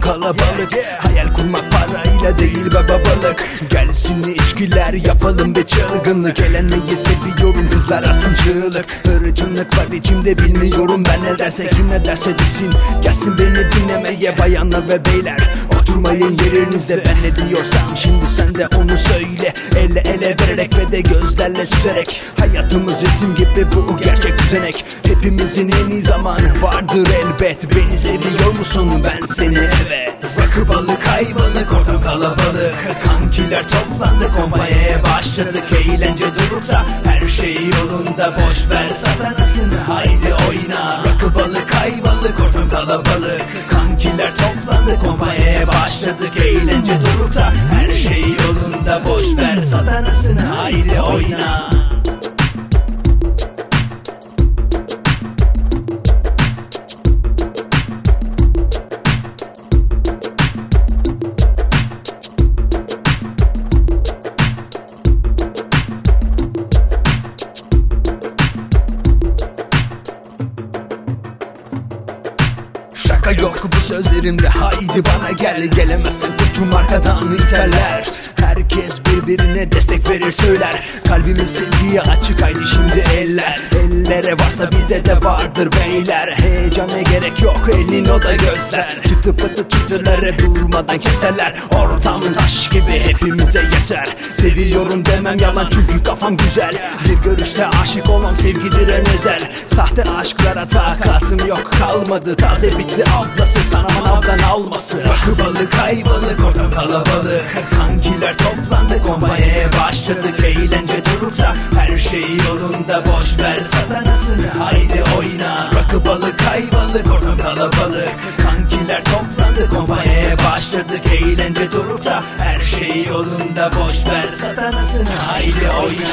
kalabalık. Hayal kurmak parayla değil be babalık Gelsin içkiler yapalım be çılgınlık. Eğlenmeyi seviyorum kızlar atın çığlık. Hırçınlık var içimde bilmiyorum ben ne derse. Kim ne derse desin. Gelsin beni dinlemeye bayanlar ve beyler Oturmayın yerinizde ben ne diyorsam Şimdi sen de onu söyle. Elle ele vererek ve de gözlerle süzerek. Hayatımız ritim gibi bu gerçek düzenek. Hepimizin en iyi zamanı vardır elbet. Beni seviyor musun? Ben seni evet. Rakı balık ayvalık ortam kalabalık. Kankiler toplandı kompanyaya başladık. Eğlence durukta her şey yolunda. Boş ver satanasın haydi oyna. Rakı balık başladık Eğlence durukta. Her şey yolunda Boş ver satanasın haydi oyna Yok bu sözlerimde haydi bana gel Gelemezsen koçum arkadan iterler Herkes birbirine destek verir söyler. Kalbimiz sevgiye açık haydi şimdi eller. Ellere varsa bize de vardır beyler. Heyecana gerek yok elin o da gözler. Çıtı pıtı çıtıları durmadan keserler. Ortam taş gibi hepimize yeter. Seviyorum demem yalan çünkü kafam güzel. Bir görüşte aşık olan sevgidir en özel. Sahte aşklara takatım yok kalmadı. Taze bitti ablası sana manavdan alması. Rakı balık ayvalık ortam kalabalık. Kankiler toplandı kompanyaya başladık Eğlence durukta. Her şey yolunda Boş ver satanasın haydi oyna. Rakı balık ayvalık ortam kalabalık. Kankiler toplandı kompanyaya başladık Eğlence durukta. Her şey yolunda Boş ver satanasın haydi oyna